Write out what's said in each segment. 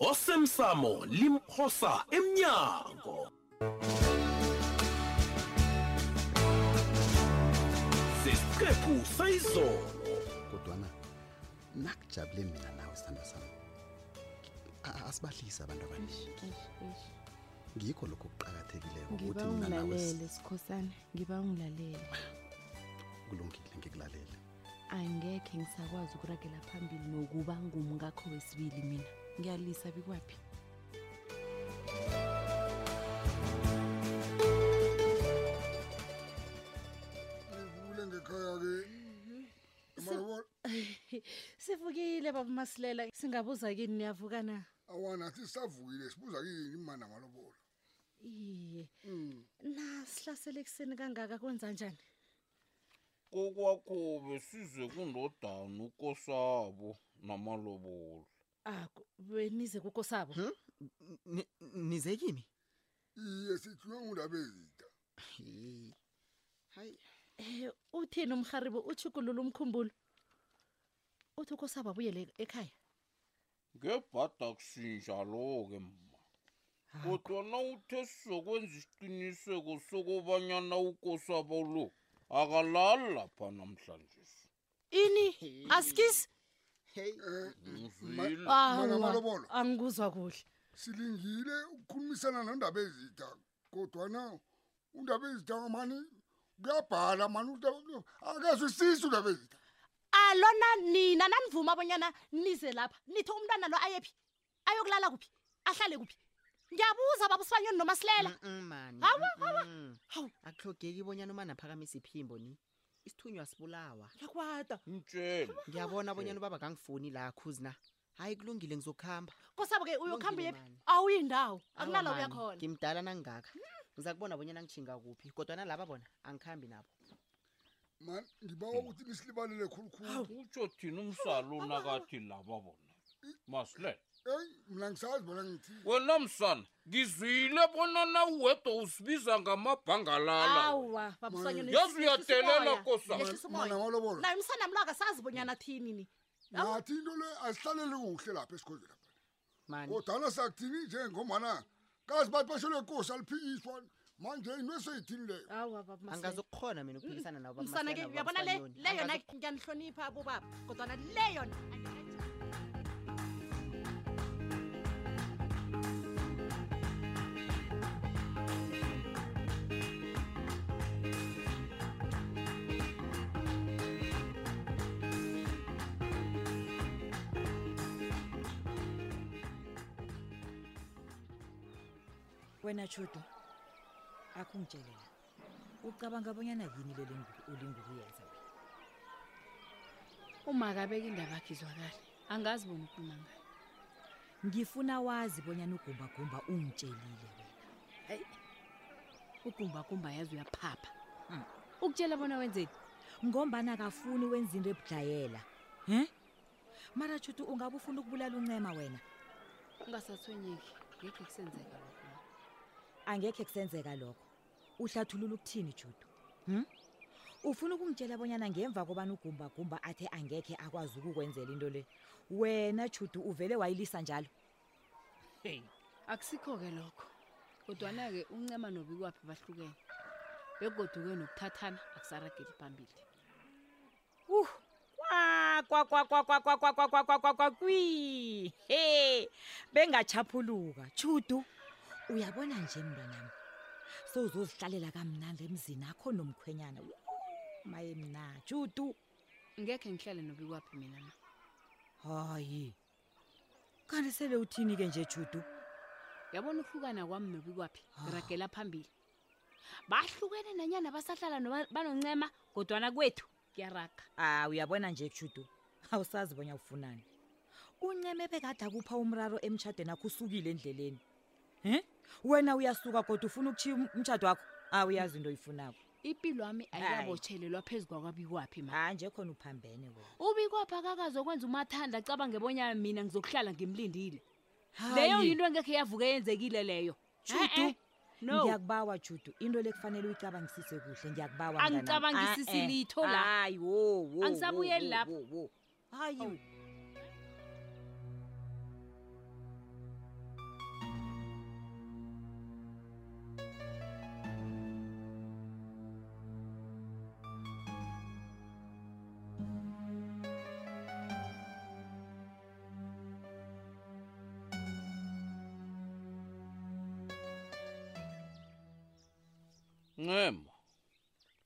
osemsamo limphosa emnyango. Sesiqephu sayizolo. Kodwana nakujabule mina nawe sithando sami. A- asibahlise abantu abaningi. Ngikho lokho kuqakathekileko ngiba ukuthi mina nawe ungilalele sikhosana. Ngiba ungilalele. Kulungile ngikulalela angekhe ngisakwazi ukuragela phambili nokuba ngumngakho wesibili mina. Ngiyalisa bikwaphi? Ngivule ngekhaya-ke. Amalobolo sivukile baba masilela. Singabuza kini niyavuka na awanathi sisavukile sibuza kini imani amalobolo iye. Na sihlasele ekuseni kangaka kwenza njani? Kokwakho besize kundodana ukosabo namalobolo benize kukosabo Ni- nize kimi? Iye sithiwe ngundaba ezida Hey. hayi um uthini umrharibo uchugulula umkhumbulo. Uthi ukosabo abuyele ekhaya? Ngebhada kusinja lo-ke mma. Kodwa na uthe sizokwenza isiqiniseko sokobanyana ukosabo lo akalali lapha namhlanje. Ini? Asikisi okay ngizile Mara ah, malobolo. Angikuzwa kuhle. Silingile ukukhulumisana nondaba ezitha kodwa na undaba ezitha mani kuyabhala mani undaba akazwisisi undaba ezitha. Alona nina nanivuma abonyana nize lapha. Nithe umntwana lo ayephi? Ayokulala kuphi? Ahlale kuphi? Ngiyabuza baba Sifanyoni noma Silela. Hawa hawa. Hawu akhlogeki ibonyana uma naphakamisa iphimbo ni. Isithunywa sibulawa. Yakwata mtshele ngiyabona bonyana ubaba kangifuni la khuzi na hayi kulungile ngizokuhamba kosabo-ke uyokuhamba yephi? mani. awuyindawo. Akunala uyakhona. Ngimdala nangingaka ngiza kubona bonyana ngitshinga kuphi kodwa nalaba bona angikhambi nabo. Mani ngibawa ukuthi nisilibalele khulukhulu. Utsho thina umsalo nakathi laba bona masle eyi mna ngisazi bona ngithini wena msana ngizwile bona nawuwedwa usibiza ngamabhangalala. Yazi uyadelela kosamana msana mlaka sazi bonyana thini ni. Nathi into le asihlaleli kuhle lapha esikhozela phaa kodwana sakuthini nje ngomana kazi bathi basho lenkosi aliphikiswa manje into eseyithini leyoangazukukhona mina ukuphikisana nabo msana ke uyabona le? yona ngiyanihlonipha abobaba kodwana le yona wena chudo akungitshelela ucabanga bonyana yini leli ulingukuyenza wena uma kabeka indaba yakhe izwakale angazi bona ukhuluma ngayo. Ngifuna wazi bonyana ugumbagumba ungitshelile wena. Hayi ugumbagumba yazi uyaphapha. Ukutshela bona wenzeni? Ngombana kafuni wenza into ebudlayela he? Mara chudo ungabe ufuna ukubulala uncema wena? Ungasathwenyeki ngekhe kusenzeka. Angekhe kusenzeka lokho uhlathulula ukuthini judo hm? ufuna ukungitshela bonyana ngemva kobana ugumbagumba athe angekhe akwazi ukukwenzela into le wena judu uvele wayilisa njalo hey akusikho-ke lokho kodwana-ke uncema nobikwaphi bahlukene begoduke nokuthathana akusarageli phambili uh kwa kwa kwa kwa kwa kwa kwa kwa kwa kwa kwa kwi he bengachaphuluka judu uyabona nje mntwanami sowuzozihlalela kamnandi emzini akho nomkhwenyana. Maye mna judu ngekhe ngihlale nobikwaphi mina na? Hayi. Kanti sele uthini-ke nje judu yabona ukuhlukana kwami nobikwaphi? Ngiragela phambili. Bahlukene nanyana basahlala banoncema kodwana kwethu kuyaraga ah uyabona nje judu awusazi bonya ufunani. Unceme bekade akupha umraro emtshadweni akho usukile endleleni he? Wena uyasuka kodwa ufuna ukutshiya um- umtshado wakho? Ah uyazi into oyifunako. Impilo yami ayikabotshelelwa phezu kwakwabikwaphi ma? Ha nje khona uphambene wena. Ubikwaphi akakazokwenza umathanda acabange bonyana mina ngizokuhlala ngimlindile? Hayi. leyo yinto engekhe yavuka yenzekile leyo. Judu no. ngiyakubawa judu. Into le kufanele uyicabangisise kuhle ngiyakubawa. Angicabangisisi litho la. hayi wo wo Angisabuyeli wo. hayi ncema.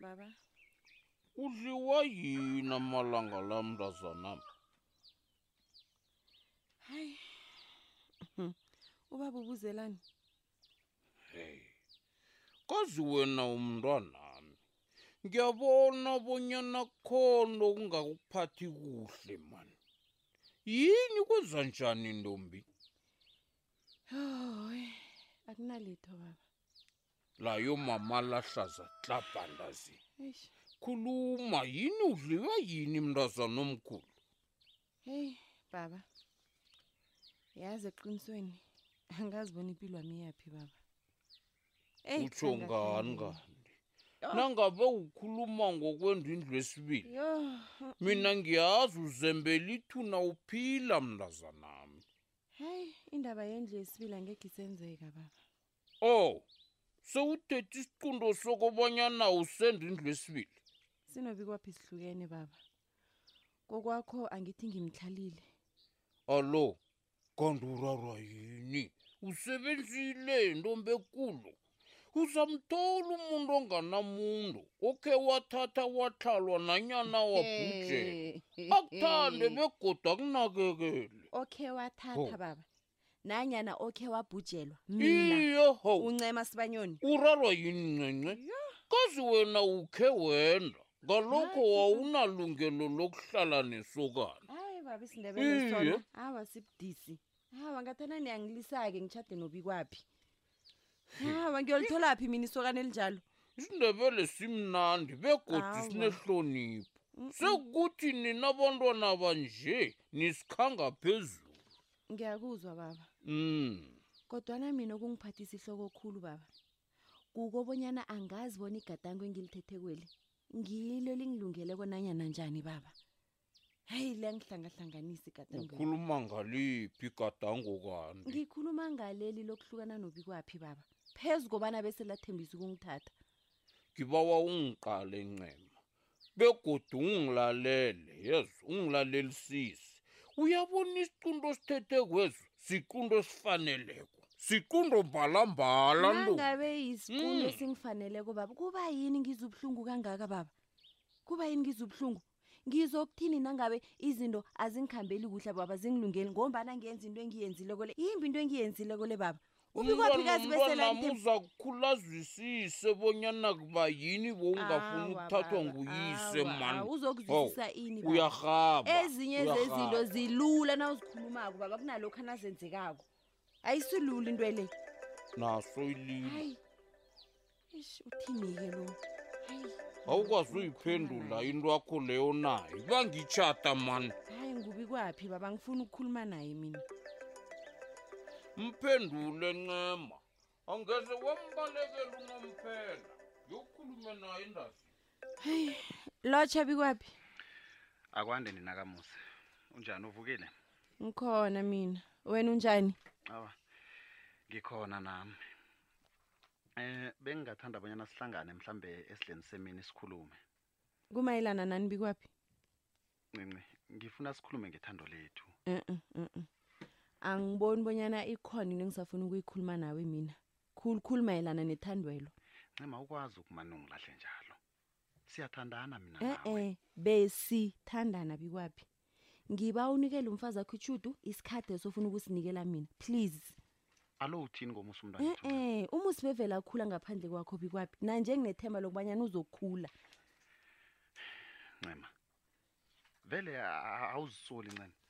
Baba. Udliwa yini amalanga la mntazanami hayi. Ubaba ubuzelani. Hey kazi wena umntwanami. Ngiyabona bonyana khona okungakuphathi kuhle mani yini kwenza njani ntombi? Hoy akunalitho baba layo mama lahlaza tlabhandazi. Khuluma yini udliwa yini mntazana omkhulu? Heyi baba. Yazi eqinisweni angazibona impilo wami iyaphi baba. Utsho ngani kanti nangabe ukhuluma ngokwendwa indlu esibili mina ngiyazi uzembela ithuna uphila mntazanami. Hayi indaba yendlu yesibili angekho isenzeka baba. Oh sewuthethe isiqundo sokobanyana usenda indlu esibili sinobi kwaphi sihlukene baba. Kokwakho angithi ngimhlalile alo kanti urarwa yini usebenzile ntombi ekulu. Uzamthola umuntu onganamuntu okhe wathatha wahlalwa nanyana wabhuje akuthande begoda akunakekele. Okhe wathatha baba nanyana okhe wabhujelwa. Mina. Iye ho uncema sibanyoni. Urarwa yini ncence? Kazi wena ukhe wenda. Ngalokho wawunalungelo lokuhlala nesokana. Hayi baba isindebele sona Iye. awa sibudisi. Awa ngathana niyangilisa-ke ngitshade nobi kwaphi awa ngiyolitholaphi mina isokane elinjalo? Isindebele simnandi begodwa Awa. sinehlonipho. Sekukuthi nina abantwana banje nisikhanga phezulu. Ngiyakuzwa baba mm. kodwana mina okungiphathisa ihloko khulu baba kukobonyana angazi bona igadango engilithethe kweli ngilo elingilungeleko nanyana njani baba? Heyi liyangihlangahlanganisa igadango ukhuluma ngaliphi igadango kanti? Ngikhuluma ngaleli lokuhlukana nobi kwaphi baba phezu kobana bese lathembisa ukungithatha. Ngibawa ungiqale ncema begodwa ungilalele yezo ungilalelisise uyabona isiqundo sithethe kwezo siqundo esifaneleko siqundo mbalambala nto. Nangabe yisiqundo Mm. esingifaneleko baba kuba yini ngizubuhlungu kangaka baba? Kuba yini ngizubuhlungu ngizokuthini nangabe izinto azingikhambeli kuhle baba zingilungeli ngombana ngenza into engiyenzileko le? Yimbi into engiyenzileko le baba ubikwaphi kazi umntwanami besela uza kukhula azwisise bonyana kuba yini bowungafuni ukuthathwa nguyise mani uzokuzwisisa ini baba? uyarhaba ezinye zezinto zilula na uzikhulumako baba kunalokhu anazenzekako ayisilula into le. Naso ilile ish uthini-ke lo? Awukwazi uyiphendula into yakho leyo nayo. Bangitshata mani hayi ngubi kwaphi baba? Ngifuna ukukhuluma naye mina mphendule ncema angeze wambalekela unomphela. Yokhulume naye indazi hayi lotsha bikwaphi akwande nina kamusa unjani? Uvukile? Ngikhona mina. Wena unjani? Awa ngikhona nami. Eh bengingathanda abanyana sihlangane mhlambe esidleni semini sikhulume. Kumayelana nani bikwaphi? Ncinci ngifuna sikhulume ngethando lethu. Uh-uh, uh-uh. Angiboni bonyana ikhona into engisafuna ukuyikhuluma nawe mina. Khulukhulu mayelana nethandwelo. Ncema ukwazi ukumane ungilahle njalo. Siyathandana mina e-e besithandana bikwaphi? Ngiba unikele umfazi wakho ichudu isikhathi esofuna ukusinikela mina. Please. Alo uthini ngomusa umntwana na? e-e uma usibevela akhula ngaphandle kwakho bikwaphi? Nanje nginethemba lokubanyana uzokhula. Ncema vele awuzisoli ncema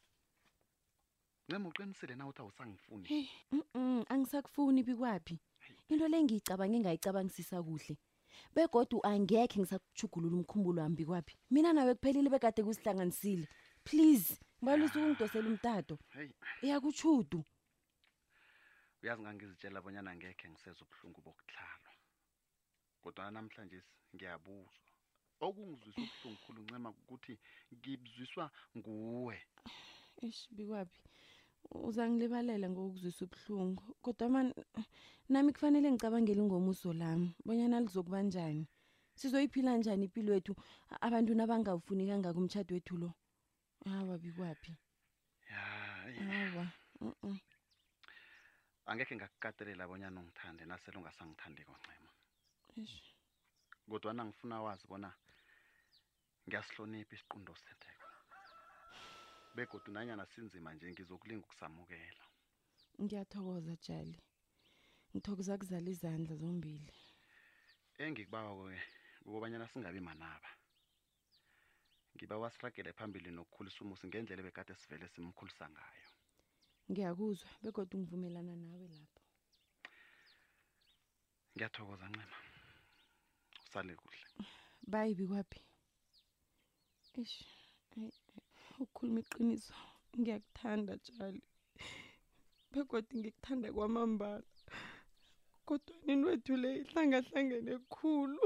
ncema uqinisile na uthi awusangifuni? Mm, angisakufuni bikwaphi? Into le ngiyicabange ngayicabangisisa kuhle begodu angekhe ngisakuchugulula umkhumbulo wami bikwaphi. Mina nawe kuphelile bekade kusihlanganisile. Please ngibalisa ukungidosela umtato. Heyi iyakuchudu uyazi ngangizitshela abonyana ngekhe ngiseza ubuhlungu bokuhlalwa kodwa namhlanje ngiyabuzwa. Okungizwisa ubuhlungu khulu ncema ukuthi ngibuzwiswa nguwe. Ish bikwaphi? Uzangilibalela ngokuzwisa ubuhlungu kodwa man nami kufanele ngicabangele ngomuso lami bonyana lizokuba njani. Sizoyiphila njani impilo wethu abantu nabangawufuni kangako umtshato wethu lo? Awa bikwaphi? Awa mm-mm. angekhe ngakukatelela abonyana ungithande nasele ungasangithandiko ncema. Eish. kodwana ngifuna wazi bona ngiyasihlonipha isiqundo setheko begodu nanyana sinzima nje ngizokulinga ukusamukela. Ngiyathokoza jali. Ngithokoza kuzala izandla zombili. Engikubawa-ke ukobanyana singabi manaba. Ngibawa siragele phambili nokukhulisa umusi ngendlela ebekade sivele simkhulisa ngayo. Ngiyakuzwa begodwa ngivumelana nawe lapho. Ngiyathokoza ncema. Usale kuhle. Bayi bikwaphi? Ish ayi, ukukhuluma iqiniso ngiyakuthanda jali. Begodwa ngikuthanda kwamambala. Kodwa nini wethu le ihlangahlangene khulu.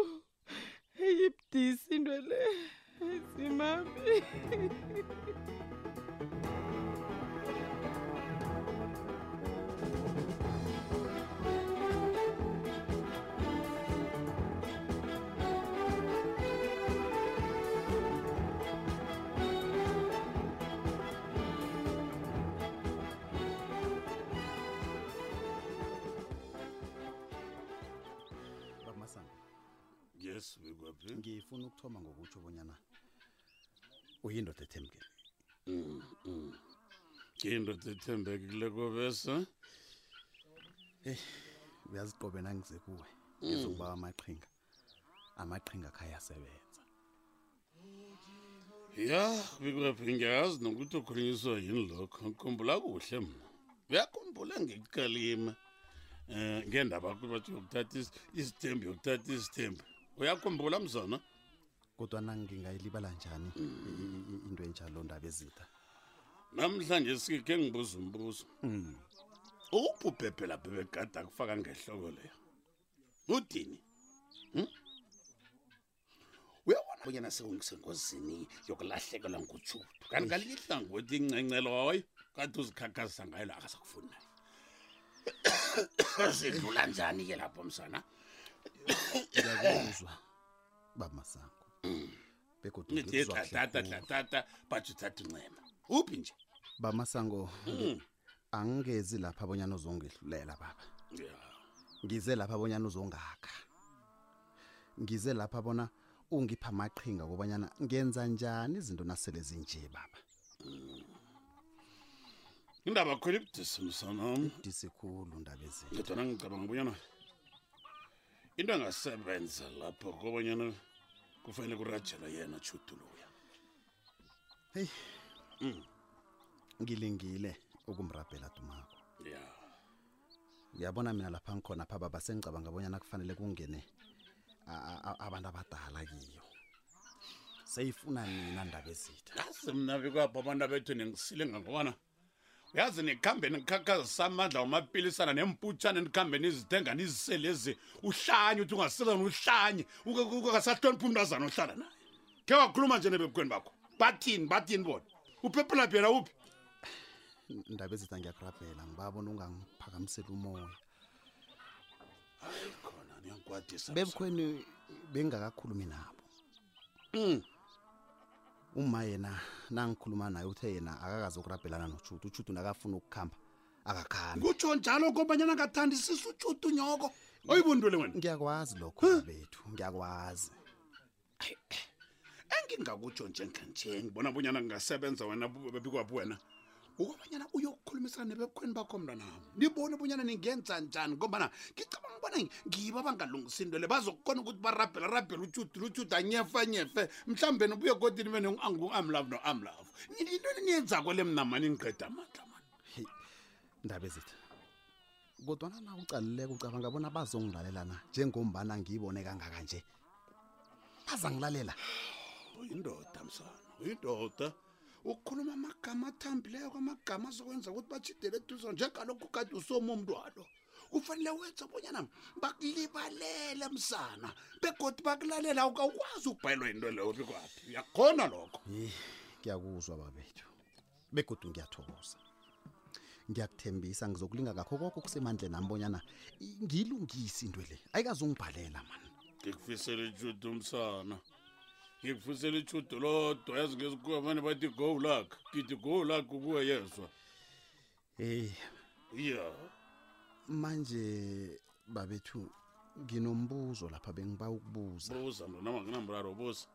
Ngifuna ukuthoma ngokutsho bonyana uyindoda ethembekile Mm, mm. ngiyindoda ethembekileko bese? Uyaziqobe nangize kuwe. Ngizokuba amaqhinga. Amaqhinga akhayasebenza ya bikwaphi ngiyazi nokuthi ukhulunyiswa yini lokho. Ngikhumbula kuhle mna. Uyakhumbula ngikukalima um ngendaba yakho bathi yokuthatha is- isithembu yokuthatha isithembu. Uyakhumbula mzona kodwa nangingayilibala njani into enjalo ndaba ezitha? Namhlanje sikhe ngibuza umbuzo. Ukubhubhebhe lapho begada kufaka ngehloko leyo. Udini Hmm? uyabona bonyana sengosengozini yokulahlekelwa ngutshutu kanti ngalihlangothi incencelo hoyo kade uzikhakhazisa ngayo la akasakufuni sidlula njani-ke lapho msana? Ngiyakuzwa bamasango begodwa nithi ngikuzwa kuhle. dlatata dlatata bathi uthatha uncema uphi nje? Bamasango Mm. angingezi lapha abonyana uzongehlulela baba. Ngize lapha abonyana uzongakha. Ngize lapha bona ungipha amaqhinga kobanyana ngenza njani izinto nasele zinje baba. Indaba khona ibudisi msanam ibudisi khulu ndaba ezinto kodwana ngicabanga bonyana into engasebenza lapho kobanyana kufanele kurajela yena chuduluya heyi Mm. ngilingile ukumrabhela dumako. Ya. Uyabona mina lapha ngikhona pha baba sengicabanga bonyana kufanele kungene a- a- a- abantu abadala kiyo. Seyifuna nina ndaba ezitha yazi mna bekwapho abantu abethu nengisile ngangobana uyazi nikhambe nikhakhazisa amandla wamapilisana nemputshane nikhambe nizithenga niziselezi uhlanye uthi ungaselani uhlanye. Ungasahloniphi umntazana ohlala naye? Khe wakhuluma nje nebebukweni bakho. Bathini bathini bona? Uphephela phela uphi? Ndaba ezitha ngiyakurabhela ngibabona ungangiphakamiseli umoya. Khona niyangikwadisa bebukhweni bengingakakhulumi nabo. Mm. Uma yena nangikhuluma naye uthe yena akakazi ukurabhelana notshutu utshutu nakafuna ukukhamba akakhambi. Kutsho njalo kobanyana ngathandisisa utshutu nyoko oyibundule wena. Ngiyakwazi lokho bethu ngiyakwazi. Engingakutsho njengenje ngibona bonyana kungasebenza wena bebikwaphi wena ukobanyana uyokukhulumisana nebebukhweni bakho mntanami nibone bonyana ningenza njani ngombana ngicabanga ubona ngibo abangalungisa into le bazokhona ukuthi barabhela rabhela utshuti lutshuti anyefe anyefe. Mhlawumbe nobuye kodini bene amlove no-amlove into niyenzako le mnamani ngiqeda amandla mani ndaba ezitha kodwana na ucalileko ucabanga bona bazongilalela na? Njengombana ngiyibone kangaka nje. Bazangilalela. Uyindoda msana uyindoda ukukhuluma amagama athambileyo amagama azokwenza ukuthi bachidele eduza njengalokhu kade usoma umntwalo kufanele wenza bonyana bakulibalele msana begodi bakulalela awukakwazi ukubhayelwa yinto leyo bikwaphi uyakhona lokho. Ngiyakuzwa babethu. Begodwa ngiyathokoza. Ngiyakuthembisa ngizokulinga ngakho konke okusemandleni nami bonyana ngiyilungise into le. Ayikazongibhalela mani ngikufisela ijudo umsana ngikufisela ijudo lodwa yazi ngesikhuwa mane bathi go luck. Ngithi go luck kuwe yezwa. Heyi ya. Manje babethu nginombuzo lapha bengiba ukubuza buza mntanama nginamraro buza.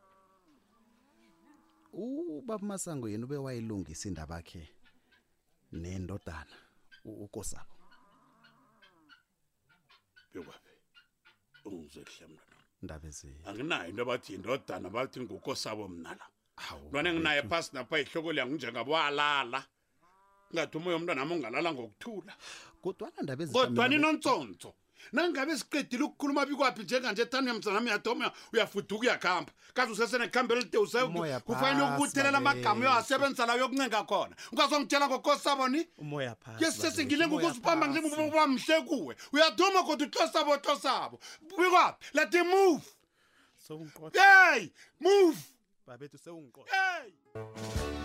Ubaba masango yena ube wayilungisa indaba yakhe nendodana u- ukosabo bekwaphi ungizwe kuhle mntwana indaba ezi anginayo into abathi yindodana bathi ngukosabo mna la. Ntwana enginaye phasi napha ihloko liyangu njengabwalala ngathi umoya umntwana ami ungalala ngokuthula. Kodwana ndaba ezi kodwana inontsonso nangabe siqedile ukukhuluma bikwaphi njenganje ethani yamzanami uyadoma uyafuduka uyakhamba. Kaze usesenekhambe elide Umoya ufanele phasi, ukubuthelela amagama babethu. uyawasebenzisa lawo yokuncenga khona. Ungazongitshela ngokosabo ni umoya phasi yesesengile babethu, umoya ngokuzibamba ngiba mhle kuwe. Uyaduma kodwa utlosabo utlosabo bikwaphi let him move. Hey move. Babethu sewungiqotha. Hey